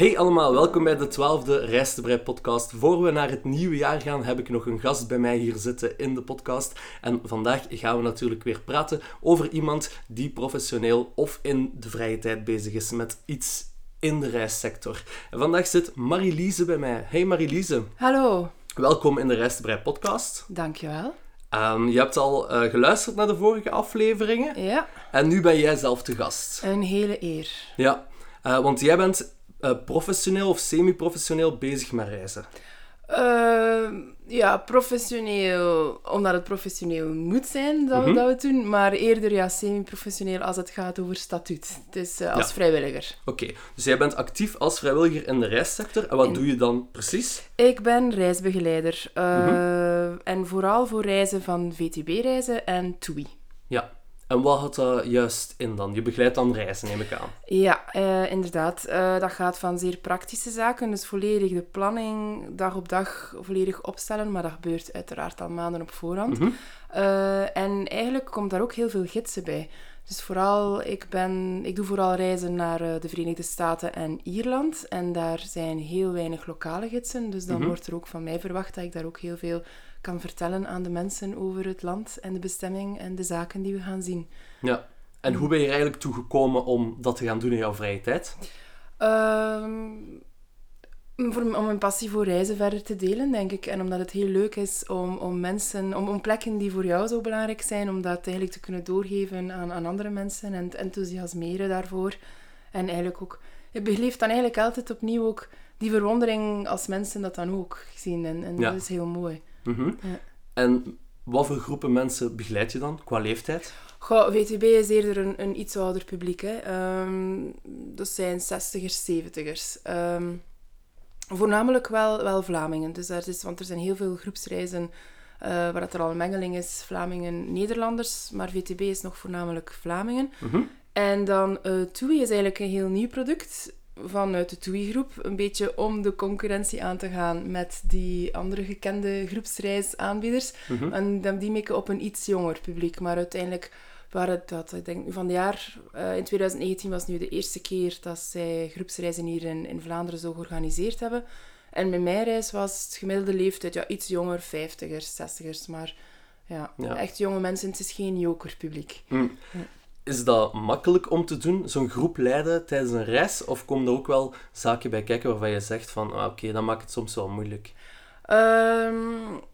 Hey allemaal, welkom bij de twaalfde Reis te Brei podcast. Voor we naar het nieuwe jaar gaan, heb ik nog een gast bij mij hier zitten in de podcast. En vandaag gaan we natuurlijk weer praten over iemand die professioneel of in de vrije tijd bezig is met iets in de reissector. En vandaag zit Marie-Lise bij mij. Hey Marie-Lise. Hallo. Welkom in de Reis te Brei podcast. Dankjewel. Um, je hebt al uh, geluisterd naar de vorige afleveringen. Ja. En nu ben jij zelf te gast. Een hele eer. Ja, uh, want jij bent uh, professioneel of semi-professioneel bezig met reizen. Uh, ja, professioneel, omdat het professioneel moet zijn dat, we, Mhm. dat we doen, maar eerder ja, semi-professioneel als het gaat over statuut. Dus uh, als Ja. vrijwilliger. Oké, dus jij bent actief als vrijwilliger in de reissector. En wat doe je dan precies? Ik ben reisbegeleider uh, Mhm. en vooral voor reizen van VTB-reizen en TUI. Ja. En wat houdt dat juist in dan? Je begeleidt dan reizen, neem ik aan. Ja, eh, inderdaad. Eh, dat gaat van zeer praktische zaken, dus volledig de planning dag op dag volledig opstellen, maar dat gebeurt uiteraard al maanden op voorhand. Mhm. Eh, en eigenlijk komt daar ook heel veel gidsen bij. Dus vooral, ik, ben, ik doe vooral reizen naar eh, de Verenigde Staten en Ierland. En daar zijn heel weinig lokale gidsen. Dus dan Mhm. wordt er ook van mij verwacht dat ik daar ook heel veel kan vertellen aan de mensen over het land en de bestemming en de zaken die we gaan zien. Ja. En hoe ben je er eigenlijk toe gekomen om dat te gaan doen in jouw vrije tijd? Ehm, voor, om mijn passie voor reizen verder te delen, denk ik. En omdat het heel leuk is om, om mensen, om, om plekken die voor jou zo belangrijk zijn, om dat eigenlijk te kunnen doorgeven aan, aan andere mensen en te enthousiasmeren daarvoor. En eigenlijk ook, je beleeft dan eigenlijk altijd opnieuw ook die verwondering als mensen dat dan ook zien. En, en Ja. dat is heel mooi. Mhm. Ja. En wat voor groepen mensen begeleid je dan, qua leeftijd? Goh, VTB is eerder een, een iets ouder publiek. Hè. Ehm, dat zijn 60ers, 70ers. Ehm, voornamelijk wel, wel Vlamingen. Dus daar is, want er zijn heel veel groepsreizen eh, waar het er al een mengeling is. Vlamingen, Nederlanders. Maar VTB is nog voornamelijk Vlamingen. Mhm. En dan eh TUI is eigenlijk een heel nieuw product vanuit de TUI-groep. Een beetje om de concurrentie aan te gaan met die andere gekende groepsreisaanbieders. Mhm. En dan die mikken op een iets jonger publiek. Maar uiteindelijk waren het dat, ik denk nu van het jaar, eh, in 2019 was nu de eerste keer dat zij groepsreizen hier in, in Vlaanderen zo georganiseerd hebben. En met mijn reis was het gemiddelde leeftijd ja, iets jonger, 50ers, 60ers. Maar ja, Ja. echt jonge mensen, het is geen jokerpubliek. Mm. Is dat makkelijk om te doen, zo'n groep leiden tijdens een reis? Of komen er ook wel zaken bij kijken waarvan je zegt van, ah, oké, dat maakt het soms wel moeilijk? Ehm,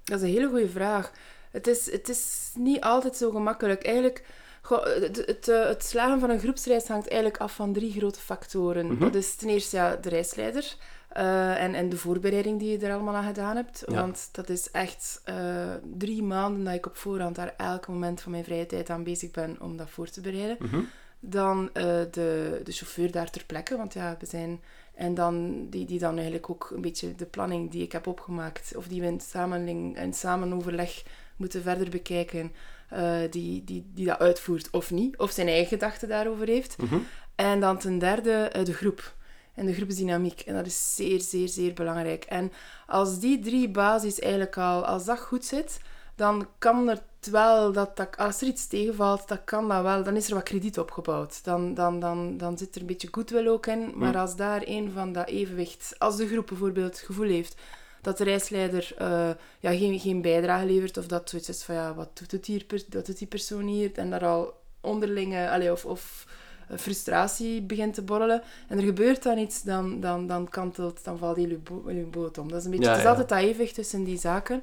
dat is een hele goede vraag. Het is, het is niet altijd zo gemakkelijk. Eigenlijk, goh, het, het, eh, het slagen van een groepsreis hangt eigenlijk af van drie grote factoren. Mhm. Dat is ten eerste ja, de reisleider eh, en, en de voorbereiding die je er allemaal aan gedaan hebt. Ja. Want dat is echt eh, drie maanden dat ik op voorhand daar elk moment van mijn vrije tijd aan bezig ben om dat voor te bereiden. Mhm. Dan de, de chauffeur daar ter plekke, want ja, we zijn... En dan, die, die dan eigenlijk ook een beetje de planning die ik heb opgemaakt, of die we in, samenling, in samenoverleg moeten verder bekijken, eh, die, die, die dat uitvoert of niet, of zijn eigen gedachten daarover heeft. Mhm. En dan ten derde eh, de groep. En de groepsdynamiek. En dat is zeer, zeer, zeer belangrijk. En als die drie basis eigenlijk al, als dat goed zit, dan kan het wel, dat, dat, als er iets tegenvalt, dat kan dat wel, dan is er wat krediet opgebouwd. Dan, dan, dan, dan zit er een beetje goodwill ook in. Maar als daar een van dat evenwicht, als de groep bijvoorbeeld het gevoel heeft dat de reisleider eh, ja, geen, geen bijdrage levert, of dat zoiets is van, ja, wat doet, het hier, wat doet die persoon hier? En daar al onderlinge, allee, of, of eh, frustratie begint te borrelen, en er gebeurt dan iets, dan, dan, dan kantelt, dan valt heel je, bo je boot om. Dat is een beetje, Ja, het is ja. altijd dat evenwicht tussen die zaken.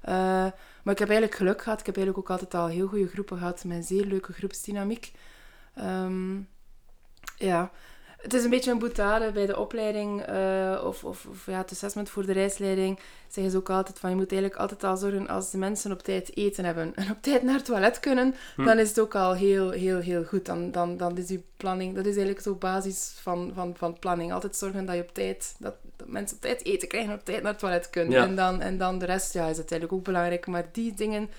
Eh, maar ik heb eigenlijk geluk gehad. Ik heb eigenlijk ook altijd al heel goede groepen gehad met een zeer leuke groepsdynamiek. Ehm, ja, het is een beetje een boetade bij de opleiding eh, of, of, of ja, het assessment voor de reisleiding. Zeggen ze ook altijd van je moet eigenlijk altijd al zorgen als de mensen op tijd eten hebben en op tijd naar het toilet kunnen, Hm. dan is het ook al heel, heel, heel goed. Dan, dan, dan is je planning, dat is eigenlijk zo basis van, van, van planning. Altijd zorgen dat je op tijd, dat, dat mensen op tijd eten krijgen en op tijd naar het toilet kunnen. Ja. En, dan, en dan de rest, ja, is uiteindelijk ook belangrijk. Maar die dingen,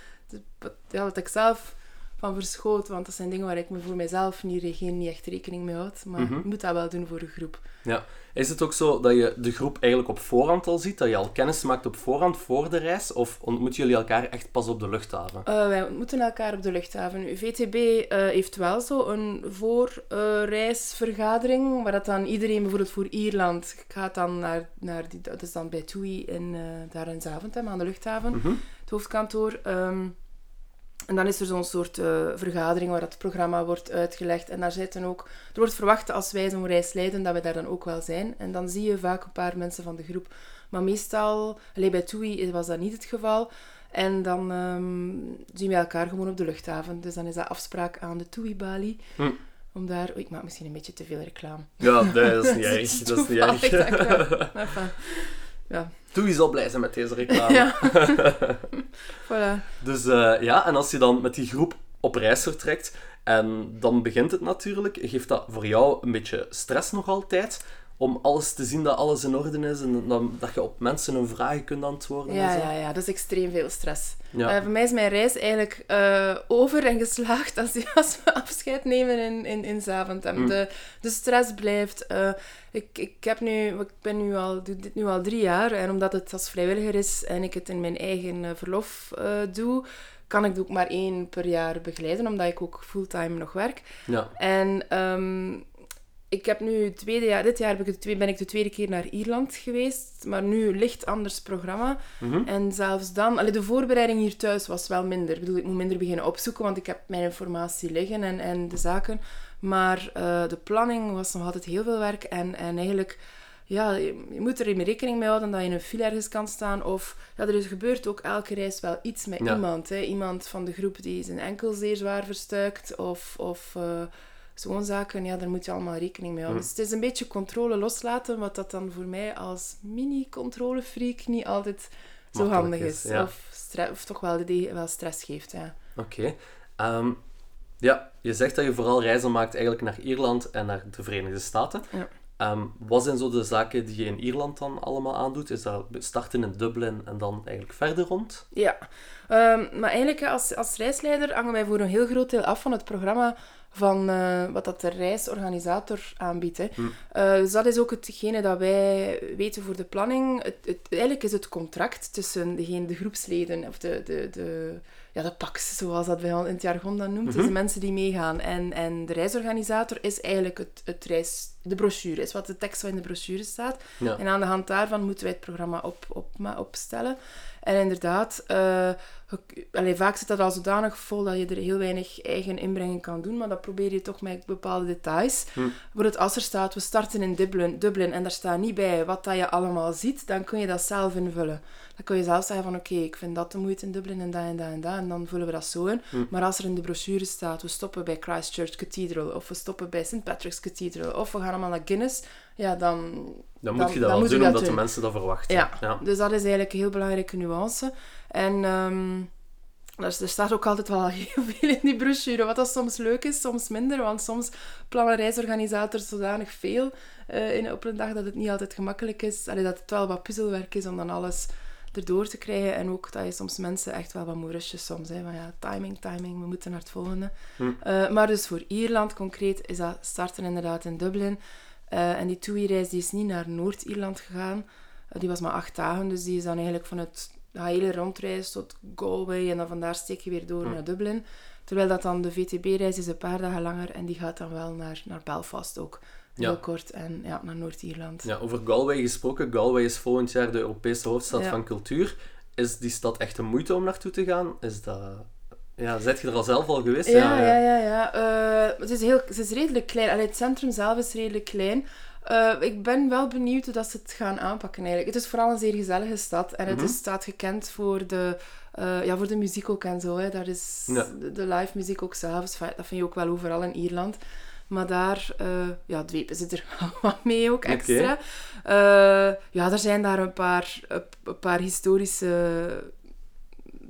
ja, wat ik zelf van verschoot. Want dat zijn dingen waar ik me voor mezelf niet, geen, niet echt rekening mee houd. Maar Mhm. ik moet dat wel doen voor een groep. Ja. Is het ook zo dat je de groep eigenlijk op voorhand al ziet? Dat je al kennis maakt op voorhand voor de reis? Of ontmoeten jullie elkaar echt pas op de luchthaven? Eh, wij ontmoeten elkaar op de luchthaven. VTB eh, heeft wel zo een voorreisvergadering, waar dat dan iedereen bijvoorbeeld voor Ierland gaat dan naar, naar die, dat is dan bij TUI in, eh, daar in Zaventem aan de luchthaven, Mhm. het hoofdkantoor. Ehm, en dan is er zo'n soort eh, vergadering waar het programma wordt uitgelegd. En daar zitten ook... Er wordt verwacht als wij zo'n reis leiden, dat we daar dan ook wel zijn. En dan zie je vaak een paar mensen van de groep. Maar meestal... Alleen bij TUI was dat niet het geval. En dan ehm, zien we elkaar gewoon op de luchthaven. Dus dan is dat afspraak aan de TUI-balie. Hm. Om daar... oei, ik maak misschien een beetje te veel reclame. Ja, nee, dat is niet erg. Dat is niet erg. Doe je zal blij zijn met deze reclame. Ja. voilà. Dus eh, ja, en als je dan met die groep op reis vertrekt, en dan begint het natuurlijk, geeft dat voor jou een beetje stress nog altijd? Om alles te zien dat alles in orde is en dan, dat je op mensen hun vragen kunt antwoorden Ja, en zo? ja, ja, dat is extreem veel stress. Ja. Eh, voor mij is mijn reis eigenlijk eh, over en geslaagd als, als we afscheid nemen in, in, in Zaventem. Mm. De, de stress blijft. eh, ik, ik, heb nu, ik ben nu al, doe dit nu al drie jaar en omdat het als vrijwilliger is en ik het in mijn eigen verlof doe, kan ik ook maar één per jaar begeleiden, omdat ik ook fulltime nog werk. ja. En ehm, ik heb nu het tweede jaar, dit jaar heb ik het twee- ben ik de tweede keer naar Ierland geweest, maar nu licht anders programma. Mhm. En zelfs dan, allee, de voorbereiding hier thuis was wel minder. Ik bedoel, ik moet minder beginnen opzoeken, want ik heb mijn informatie liggen en, en de zaken. Maar eh, de planning was nog altijd heel veel werk. En, en eigenlijk, ja, je, moet er in rekening mee houden dat je in een file ergens kan staan. Of, ja, er is, gebeurt ook elke reis wel iets met Ja. iemand. Hè. Iemand van de groep die zijn enkel zeer zwaar verstuikt. Of... of eh, Zo'n zaken, ja, daar moet je allemaal rekening mee houden. Dus het is een beetje controle loslaten, wat dat dan voor mij als mini-controlefreak niet altijd zo handig is, is. ja. Of, toch wel, de, wel stress geeft, ja. Oké. Ehm, ja, je zegt dat je vooral reizen maakt eigenlijk naar Ierland en naar de Verenigde Staten. Ja. Ehm, wat zijn zo de zaken die je in Ierland dan allemaal aandoet? Is dat starten in Dublin en dan eigenlijk verder rond? Ja, Ehm, maar eigenlijk als, als reisleider hangen wij voor een heel groot deel af van het programma van eh, wat dat de reisorganisator aanbiedt. Hè. Hm. Eh, dus dat is ook hetgene dat wij weten voor de planning. Het, het, eigenlijk is het contract tussen degene, de groepsleden, of de, de, de, ja, de PAX, zoals dat wij in het jargon dan noemt. Dus Mhm. de mensen die meegaan. En, en de reisorganisator is eigenlijk het, het reis, de brochure, is wat de tekst wat in de brochure staat. Ja. En aan de hand daarvan moeten wij het programma op, op, opstellen. En inderdaad, allee, vaak zit dat al zodanig vol dat je er heel weinig eigen inbreng in kan doen, maar dat probeer je toch met bepaalde details. Hm. Bijvoorbeeld als er staat, we starten in Dublin, Dublin en daar staat niet bij wat dat je allemaal ziet, dan kun je dat zelf invullen. Dan kun je zelf zeggen van oké, ik vind dat de moeite in Dublin en dat en dat en dat, en dan vullen we dat zo in. Hm. Maar als er in de brochure staat, we stoppen bij Christchurch Cathedral, of we stoppen bij St. Patrick's Cathedral, of we gaan allemaal naar Guinness, ja, dan Dan moet Dan- je dat dan wel doen, dat omdat de mensen dat verwachten. Ja. ja. Dus dat is eigenlijk een heel belangrijke nuance. En ehm, er, er staat ook altijd wel heel veel in die brochure, wat dat soms leuk is, soms minder. Want soms plannen reisorganisators zodanig veel eh, in, op een dag dat het niet altijd gemakkelijk is. Allee, dat het wel wat puzzelwerk is om dan alles erdoor te krijgen. En ook dat je soms mensen echt wel wat moet rushen soms. Hè. Van ja, timing, timing, we moeten naar het volgende. Hm. Eh, maar dus voor Ierland concreet is dat starten inderdaad in Dublin. Eh, en die TUI-reis die is niet naar Noord-Ierland gegaan. Eh, die was maar acht dagen, dus die is dan eigenlijk van het de hele rondreis tot Galway en dan vandaar steek je weer door Hm. naar Dublin. Terwijl dat dan de VTB-reis is een paar dagen langer en die gaat dan wel naar, naar Belfast ook. Heel Ja. kort en ja, naar Noord-Ierland. Ja, over Galway gesproken. Galway is volgend jaar de Europese hoofdstad Ja. van cultuur. Is die stad echt een moeite om naartoe te gaan? Is dat... Ja, zet je er al zelf al geweest? Ja, ja, ja. ja. Eh, het, is heel, het is redelijk klein. Allee, het centrum zelf is redelijk klein. Eh, ik ben wel benieuwd hoe dat ze het gaan aanpakken eigenlijk. Het is vooral een zeer gezellige stad. En het Mhm. is, staat gekend voor de, eh, ja, voor de muziek ook en zo. Hè. Daar is Ja. de, de live muziek ook s'avonds. Enfin, Dat vind je ook wel overal in Ierland. Maar daar eh, ja, dwepen ze er wat mee ook extra. Eh, ja, er zijn daar een paar, een paar historische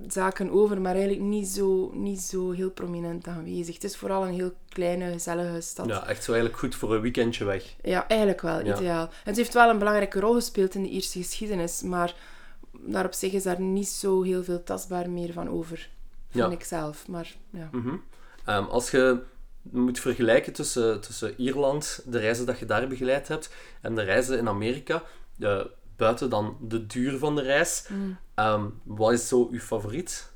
zaken over, maar eigenlijk niet zo, niet zo heel prominent aanwezig. Het is vooral een heel kleine, gezellige stad. Ja, echt zo eigenlijk goed voor een weekendje weg. Ja, eigenlijk wel, Ja. ideaal. En het heeft wel een belangrijke rol gespeeld in de Ierse geschiedenis, maar daar op zich is daar niet zo heel veel tastbaar meer van over, vind Ja. ik zelf. Maar ja. Mhm. Ehm, als je moet vergelijken tussen, tussen Ierland, de reizen dat je daar begeleid hebt, en de reizen in Amerika, eh, buiten dan de duur van de reis, Mm. ehm, wat is zo uw favoriet?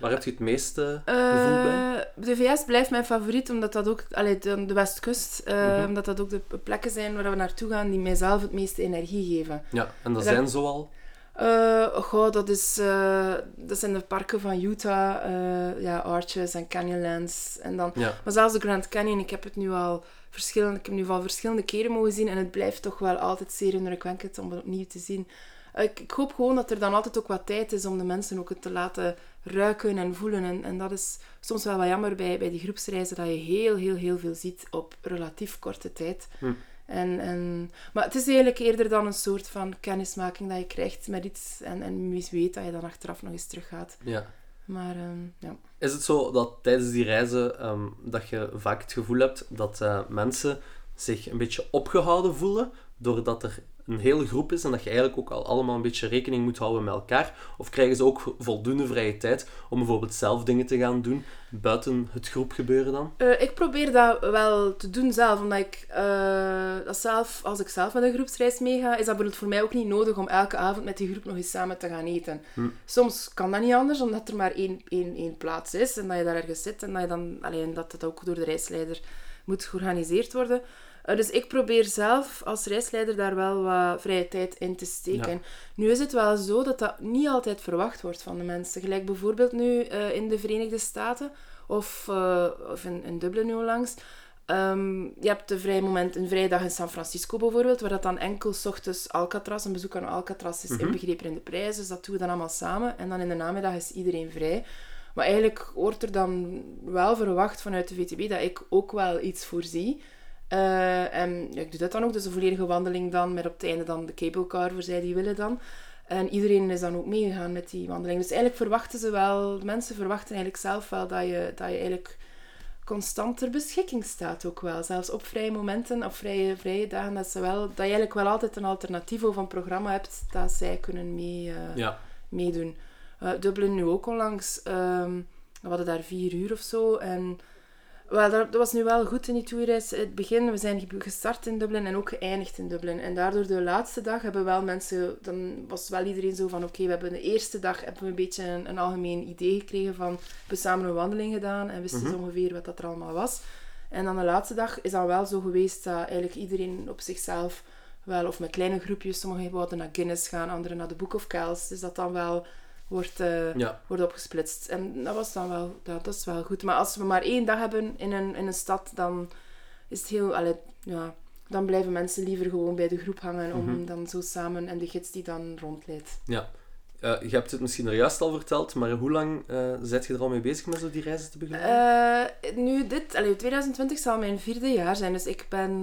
Waar heb je het meeste gevoel bij? Eh, de VS blijft mijn favoriet, omdat dat ook, allee, de, de Westkust, eh, Mhm. omdat dat ook de plekken zijn waar we naartoe gaan die mijzelf het meeste energie geven. Ja, en dat Daar- zijn zoal... Eh, goh, dat, is, eh, dat zijn de parken van Utah, eh, ja, Arches en Canyonlands. En dan, Ja, maar zelfs de Grand Canyon, ik heb het nu al verschillende, ik heb nu al verschillende keren mogen zien en het blijft toch wel altijd zeer indrukwekkend om het opnieuw te zien. Ik, ik hoop gewoon dat er dan altijd ook wat tijd is om de mensen ook het te laten ruiken en voelen. En, en dat is soms wel wat jammer bij, bij die groepsreizen, dat je heel, heel, heel veel ziet op relatief korte tijd. Hm. En, en, maar het is eigenlijk eerder dan een soort van kennismaking dat je krijgt met iets. En, en wie weet dat je dan achteraf nog eens teruggaat. ja. Maar ehm, ja. Is het zo dat tijdens die reizen ehm, dat je vaak het gevoel hebt dat eh, mensen zich een beetje opgehouden voelen doordat er een hele groep is en dat je eigenlijk ook al allemaal een beetje rekening moet houden met elkaar? Of krijgen ze ook voldoende vrije tijd om bijvoorbeeld zelf dingen te gaan doen buiten het groepgebeuren dan? Eh, ik probeer dat wel te doen zelf, omdat ik eh, dat zelf, als ik zelf met een groepsreis meega, is dat bijvoorbeeld voor mij ook niet nodig om elke avond met die groep nog eens samen te gaan eten. Hm. Soms kan dat niet anders, omdat er maar één, één, één plaats is en dat je daar ergens zit en dat, je dan, alleen, dat het ook door de reisleider moet georganiseerd worden. Eh, dus ik probeer zelf als reisleider daar wel wat vrije tijd in te steken. Ja. Nu is het wel zo dat dat niet altijd verwacht wordt van de mensen. Gelijk bijvoorbeeld nu eh, in de Verenigde Staten of, eh, of in, in Dublin nu langs. Ehm, je hebt een vrij moment, een vrije dag in San Francisco bijvoorbeeld, waar dat dan enkel 's ochtends Alcatraz, een bezoek aan Alcatraz is Mhm. inbegrepen in de prijs. Dus dat doen we dan allemaal samen. En dan in de namiddag is iedereen vrij. Maar eigenlijk wordt er dan wel verwacht vanuit de VTB dat ik ook wel iets voorzie. Eh, en ja, ik doe dat dan ook, dus een volledige wandeling dan, met op het einde dan de cablecar voor zij die willen dan. En iedereen is dan ook meegegaan met die wandeling. Dus eigenlijk verwachten ze wel, mensen verwachten eigenlijk zelf wel dat je, dat je eigenlijk constant ter beschikking staat ook wel. Zelfs op vrije momenten, op vrije, vrije dagen, dat, ze wel, dat je eigenlijk wel altijd een alternatief of een programma hebt dat zij kunnen mee, eh, Ja, meedoen. Eh, Dublin nu ook onlangs. ehm, we hadden daar vier uur of zo. En wel, dat, was nu wel goed in die toerreis. Het begin, we zijn ge- gestart in Dublin en ook geëindigd in Dublin. En daardoor de laatste dag hebben wel mensen... Dan was wel iedereen zo van... Oké, we hebben de eerste dag hebben we een beetje een, een algemeen idee gekregen van... We hebben samen een wandeling gedaan en wisten ze ongeveer wat dat er allemaal was. En dan de laatste dag is dan wel zo geweest dat eigenlijk iedereen op zichzelf wel, of met kleine groepjes, sommigen wouden naar Guinness gaan, anderen naar de Book of Kells. Dus dat dan wel wordt, eh, ja, wordt opgesplitst. En dat was dan wel, dat, dat is wel goed. Maar als we maar één dag hebben in een, in een stad, dan is het heel, allee, ja, dan blijven mensen liever gewoon bij de groep hangen om Mhm. dan zo samen en de gids die dan rondleidt. ja. Eh, je hebt het misschien er juist al verteld, maar hoe lang uh, zet je er al mee bezig met zo die reizen te begeleiden? Uh, nu, dit, allee, 2020 zal mijn vierde jaar zijn, dus ik ben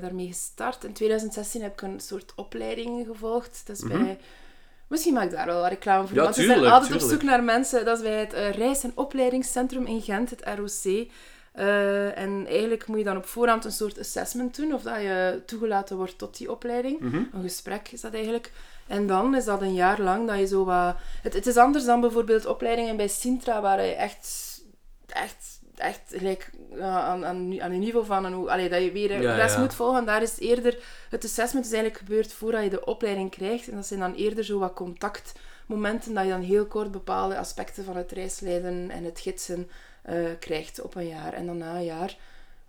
daarmee gestart. In 2016 heb ik een soort opleiding gevolgd. Dat is Mhm. bij... Misschien maak ik daar wel wat reclame voor. Ja, want we zijn altijd tuurlijk. op zoek naar mensen. Dat is bij het uh, Reis- en Opleidingscentrum in Gent, het ROC. Uh, en eigenlijk moet je dan op voorhand een soort assessment doen, of dat je toegelaten wordt tot die opleiding. Mhm. Een gesprek is dat eigenlijk. En dan is dat een jaar lang dat je zo wat... Het, het is anders dan bijvoorbeeld opleidingen bij Sintra, waar je echt, echt, echt gelijk aan, aan, aan een niveau van... Een, allee, dat je weer een Ja, les ja. moet volgen. Daar is eerder... Het assessment is eigenlijk gebeurd voordat je de opleiding krijgt. En dat zijn dan eerder zo wat contactmomenten, dat je dan heel kort bepaalde aspecten van het reisleiden en het gidsen eh, krijgt op een jaar. En dan na een jaar...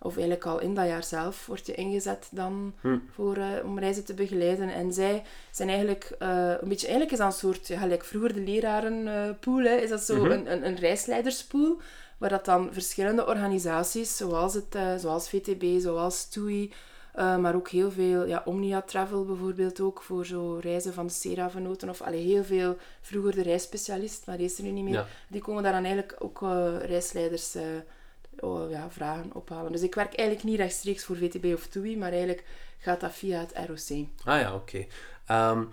Of eigenlijk al in dat jaar zelf word je ingezet dan Hm. voor, eh, om reizen te begeleiden. En zij zijn eigenlijk eh, een beetje... Eigenlijk is dat een soort... Ja, gelijk vroeger de lerarenpool, hè, is dat zo Mhm. een, een, een reisleiderspool. Waar dat dan verschillende organisaties, zoals, het, eh, zoals VTB, zoals TUI... eh, maar ook heel veel, ja, Omnia Travel bijvoorbeeld ook, voor zo reizen van de Sera-venoten. Of allee, heel veel, vroeger de reisspecialist, maar die is er nu niet meer. Ja. Die komen daar dan eigenlijk ook eh, reisleiders oh, ja, vragen ophalen. Dus ik werk eigenlijk niet rechtstreeks voor VTB of TUI, maar eigenlijk gaat dat via het ROC. Ah ja, oké. Ehm,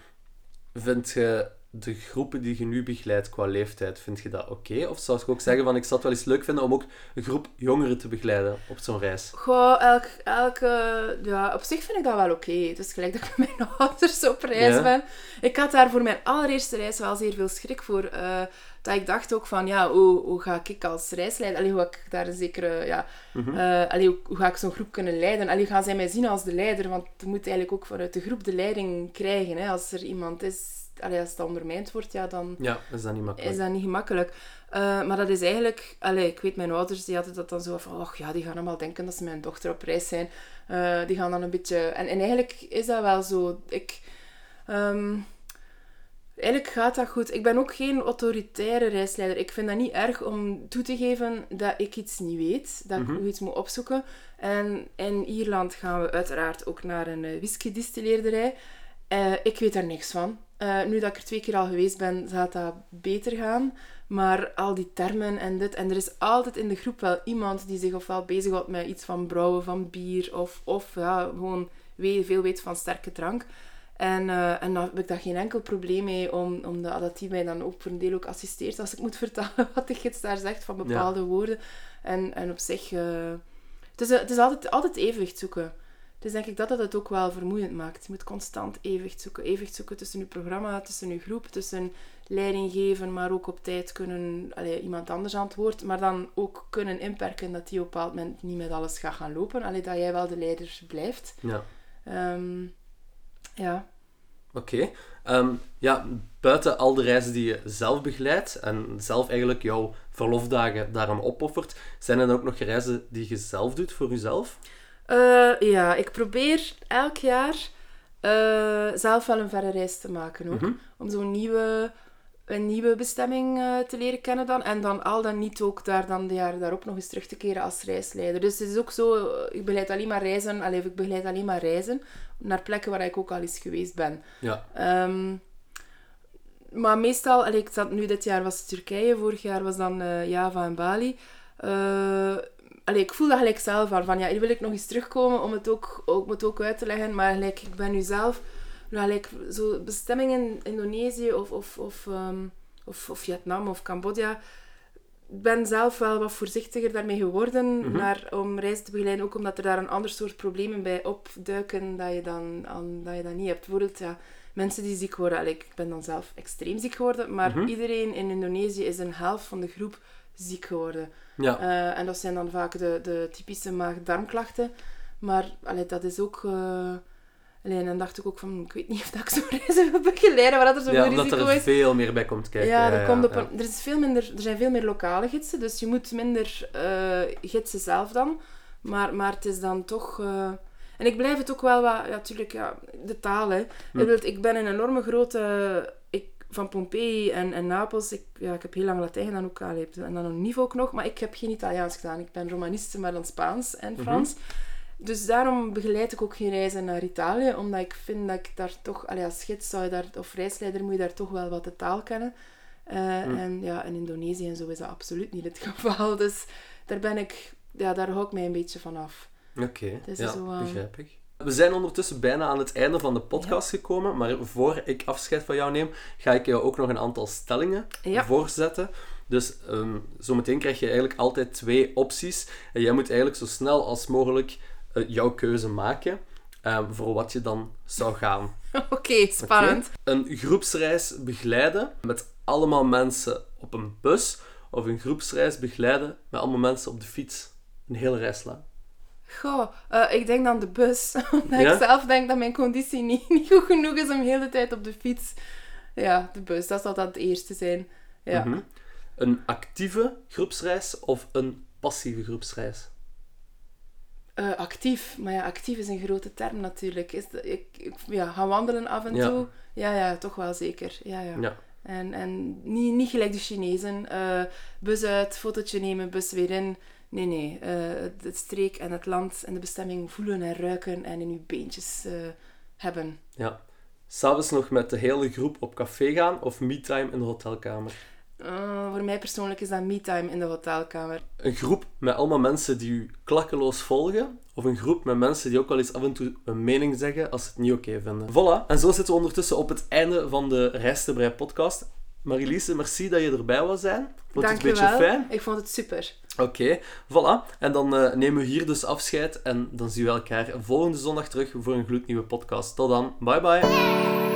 vind je de groepen die je nu begeleidt qua leeftijd, vind je dat oké? Of zou je ook zeggen van ik zou het wel eens leuk vinden om ook een groep jongeren te begeleiden op zo'n reis? Goh, elk, elke, ja, op zich vind ik dat wel oké. Het is gelijk dat ik met mijn ouders op reis Ja. ben. Ik had daar voor mijn allereerste reis wel zeer veel schrik voor. eh, dat ik dacht ook van, ja, hoe, hoe ga ik als reisleider... Allee, hoe ga ik daar een zekere... Ja, eh, allee, hoe, hoe ga ik zo'n groep kunnen leiden? Allee, gaan zij mij zien als de leider? Want je moet eigenlijk ook vanuit de groep de leiding krijgen. Hè? Als er iemand is... Allee, als dat ondermijnd wordt, ja, dan Ja, is dat niet makkelijk? is dat niet gemakkelijk. Eh, maar dat is eigenlijk... Allee, ik weet, mijn ouders die hadden dat dan zo van... Och ja, die gaan allemaal denken dat ze mijn dochter op reis zijn. Eh, die gaan dan een beetje... En, en eigenlijk is dat wel zo. Ik... ehm, eigenlijk gaat dat goed. Ik ben ook geen autoritaire reisleider. Ik vind dat niet erg om toe te geven dat ik iets niet weet. Dat ik nog iets moet opzoeken. En in Ierland gaan we uiteraard ook naar een eh, whisky-distilleerderij. Eh, ik weet daar niks van. Eh, nu dat ik er twee keer al geweest ben, gaat dat beter gaan. Maar al die termen en dit... En er is altijd in de groep wel iemand die zich ofwel bezighoudt met iets van brouwen, van bier. Of, of ja, gewoon veel weet van sterke drank. En, eh, en dan heb ik daar geen enkel probleem mee, om, om de, dat die mij dan ook voor een deel ook assisteert als ik moet vertalen wat de gids daar zegt van bepaalde woorden. En, en op zich... eh, het is, het is altijd, altijd evenwicht zoeken. Dus denk ik dat dat het ook wel vermoeiend maakt. Je moet constant evenwicht zoeken. Evenwicht zoeken tussen je programma, tussen je groep, tussen leiding geven, maar ook op tijd kunnen allee, iemand anders aan het woord. Maar dan ook kunnen inperken dat die op een bepaald moment niet met alles gaat gaan lopen. Allee, dat jij wel de leider blijft. Ja. Ehm, ja. Oké. Ehm, ja, buiten al de reizen die je zelf begeleidt en zelf eigenlijk jouw verlofdagen daaraan opoffert, zijn er dan ook nog reizen die je zelf doet voor jezelf? Eh, ja, ik probeer elk jaar eh, zelf wel een verre reis te maken ook. Mhm. Om zo'n nieuwe, een nieuwe bestemming eh, te leren kennen dan. En dan al dan niet ook daar dan de jaren daarop nog eens terug te keren als reisleider. Dus het is ook zo, eh, ik begeleid alleen maar reizen, allee, ik begeleid alleen maar reizen naar plekken waar ik ook al eens geweest ben. Ja. Ehm, maar meestal, allee, ik zat nu dit jaar was het Turkije, vorig jaar was dan eh, Java en Bali. Eh, allee, ik voel dat gelijk zelf aan, van ja, hier wil ik nog eens terugkomen om het ook, om het ook uit te leggen. Maar gelijk, ik ben nu zelf, nou, gelijk, zo bestemmingen in Indonesië of, of, of, ehm, of, of Vietnam of Cambodja. Ik ben zelf wel wat voorzichtiger daarmee geworden naar, om reizen te begeleiden. Ook omdat er daar een ander soort problemen bij opduiken dat je dan, aan, dat je dan niet hebt. Bijvoorbeeld, ja, mensen die ziek worden. Allee, ik ben dan zelf extreem ziek geworden, maar iedereen in Indonesië is een helft van de groep ziek geworden. Ja. Eh, en dat zijn dan vaak de, de typische maag-darmklachten. Maar allee, dat is ook... eh, allee, en dan dacht ik ook van, ik weet niet of dat ik zo'n reizen wil begeleiden, waar dat er zo'n ja, risico omdat er is. veel meer bij komt kijken. Ja, er, komt op ja. een- er, is veel minder, er zijn veel meer lokale gidsen, dus je moet minder eh, gidsen zelf dan. Maar, maar het is dan toch... eh, En ik blijf het ook wel wat... Ja, natuurlijk, ja, de taal, hè. Ik bedoel, Ik ben een enorme grote... Ik, van Pompeii en, en Napels, ik, ja, ik heb heel lang Latijn gedaan ook, allee, en dan een niveau ook nog, maar ik heb geen Italiaans gedaan. Ik ben Romaniste, maar dan Spaans en Frans. Dus daarom begeleid ik ook geen reizen naar Italië, omdat ik vind dat ik daar toch, allee, als gids zou je daar, of reisleider moet je daar toch wel wat de taal kennen. Eh, En ja, in Indonesië en zo is dat absoluut niet het geval. Dus daar ben ik, ja, daar hou ik mij een beetje van af. Oké, is ja, zo, eh, begrijp ik. We zijn ondertussen bijna aan het einde van de podcast gekomen, maar voor ik afscheid van jou neem, ga ik jou ook nog een aantal stellingen Ja. voorzetten. Dus ehm, zometeen krijg je eigenlijk altijd twee opties. En jij moet eigenlijk zo snel als mogelijk jouw keuze maken ehm, voor wat je dan zou gaan. Oké, spannend. Een groepsreis begeleiden met allemaal mensen op een bus, of een groepsreis begeleiden met allemaal mensen op de fiets. Een hele reis lang. Goh, eh, ik denk dan de bus. Omdat Ja? ik zelf denk dat mijn conditie niet, niet goed genoeg is om de hele tijd op de fiets. Ja, de bus, dat zal dan het eerste zijn. Ja. Mhm. Een actieve groepsreis of een passieve groepsreis? Eh, actief, maar ja, actief is een grote term natuurlijk. Is ik, ik- ja, gaan wandelen af en Ja. toe. Ja, ja, toch wel zeker. Ja, ja. Ja. En, en niet, niet gelijk de Chinezen. eh, bus uit, fotootje nemen, bus weer in. Nee, nee. eh, het, streek en het land en de bestemming voelen en ruiken en in uw beentjes hebben. ja. S'avonds nog met de hele groep op café gaan of me-time in de hotelkamer? Maar voor mij persoonlijk is dat me-time in de hotelkamer. Een groep met allemaal mensen die u klakkeloos volgen, of een groep met mensen die ook wel eens af en toe een mening zeggen als ze het niet oké vinden. Voilà, en zo zitten we ondertussen op het einde van de Rijstenbrei podcast. Marilise, merci dat je erbij wou zijn. Vond je het een beetje Dankjewel. fijn? Ik vond het super. Oké, voilà. En dan eh, nemen we hier dus afscheid en dan zien we elkaar volgende zondag terug voor een gloednieuwe podcast. Tot dan, bye bye.